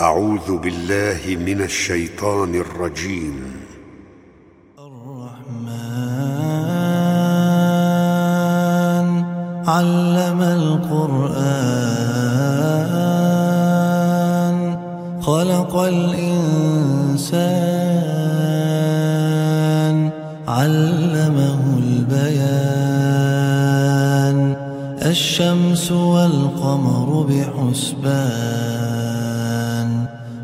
أعوذ بالله من الشيطان الرجيم. الرحمن علم القرآن خلق الإنسان علمه البيان الشمس والقمر بحسبان.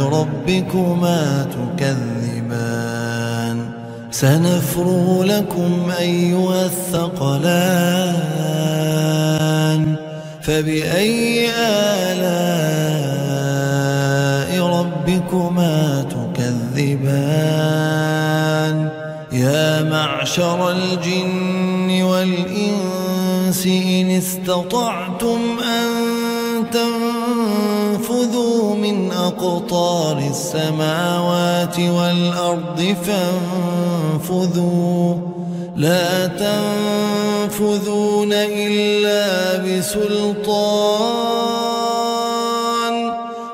ربكما تكذبان. سنفرغ لكم أيها الثقلان. فبأي آلاء ربكما تكذبان؟ يا معشر الجن والإنس إن استطعتم أن تنفذوا من أقطار السماوات والأرض فانفذوا. لا تنفذون إلا بسلطان.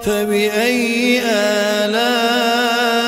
فبأي آلاء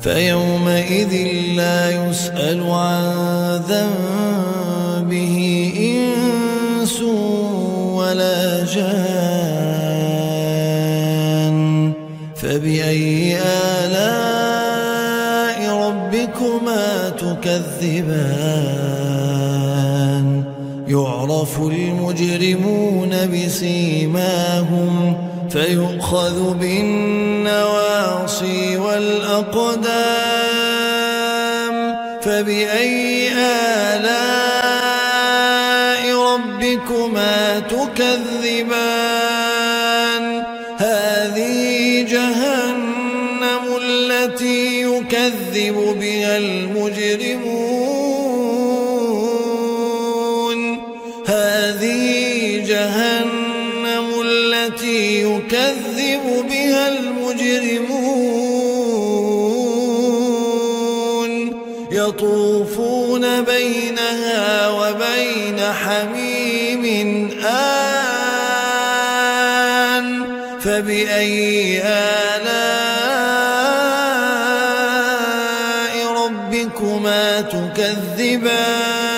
فيومئذ لا يسأل عن ذنبه إنس ولا جان. فبأي آلاء ربكما تكذبان؟ يعرف المجرمون بسيماهم فيؤخذ بالنواصي والأقدام فبأي آلاء ربكما تكذبان المجرمون يطوفون بينها وبين حميم آن فبأي آلاء ربكما تكذبان؟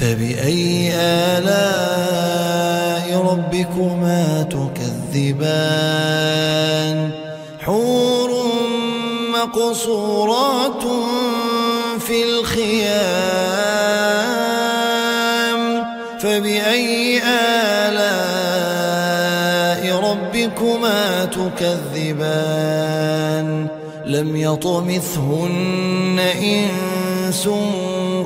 فبأي آلاء ربكما تكذبان؟ حور مقصورات في الخيام. فبأي آلاء ربكما تكذبان؟ لم يطمثهن إنس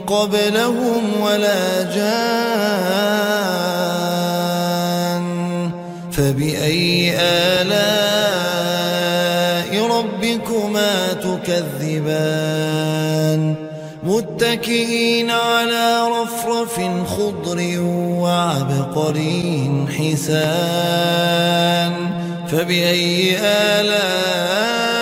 قبلهم ولا جان فبأي آلاء ربكما تكذبان متكئين على رفرف خضر وعبقري حسان فبأي آلاء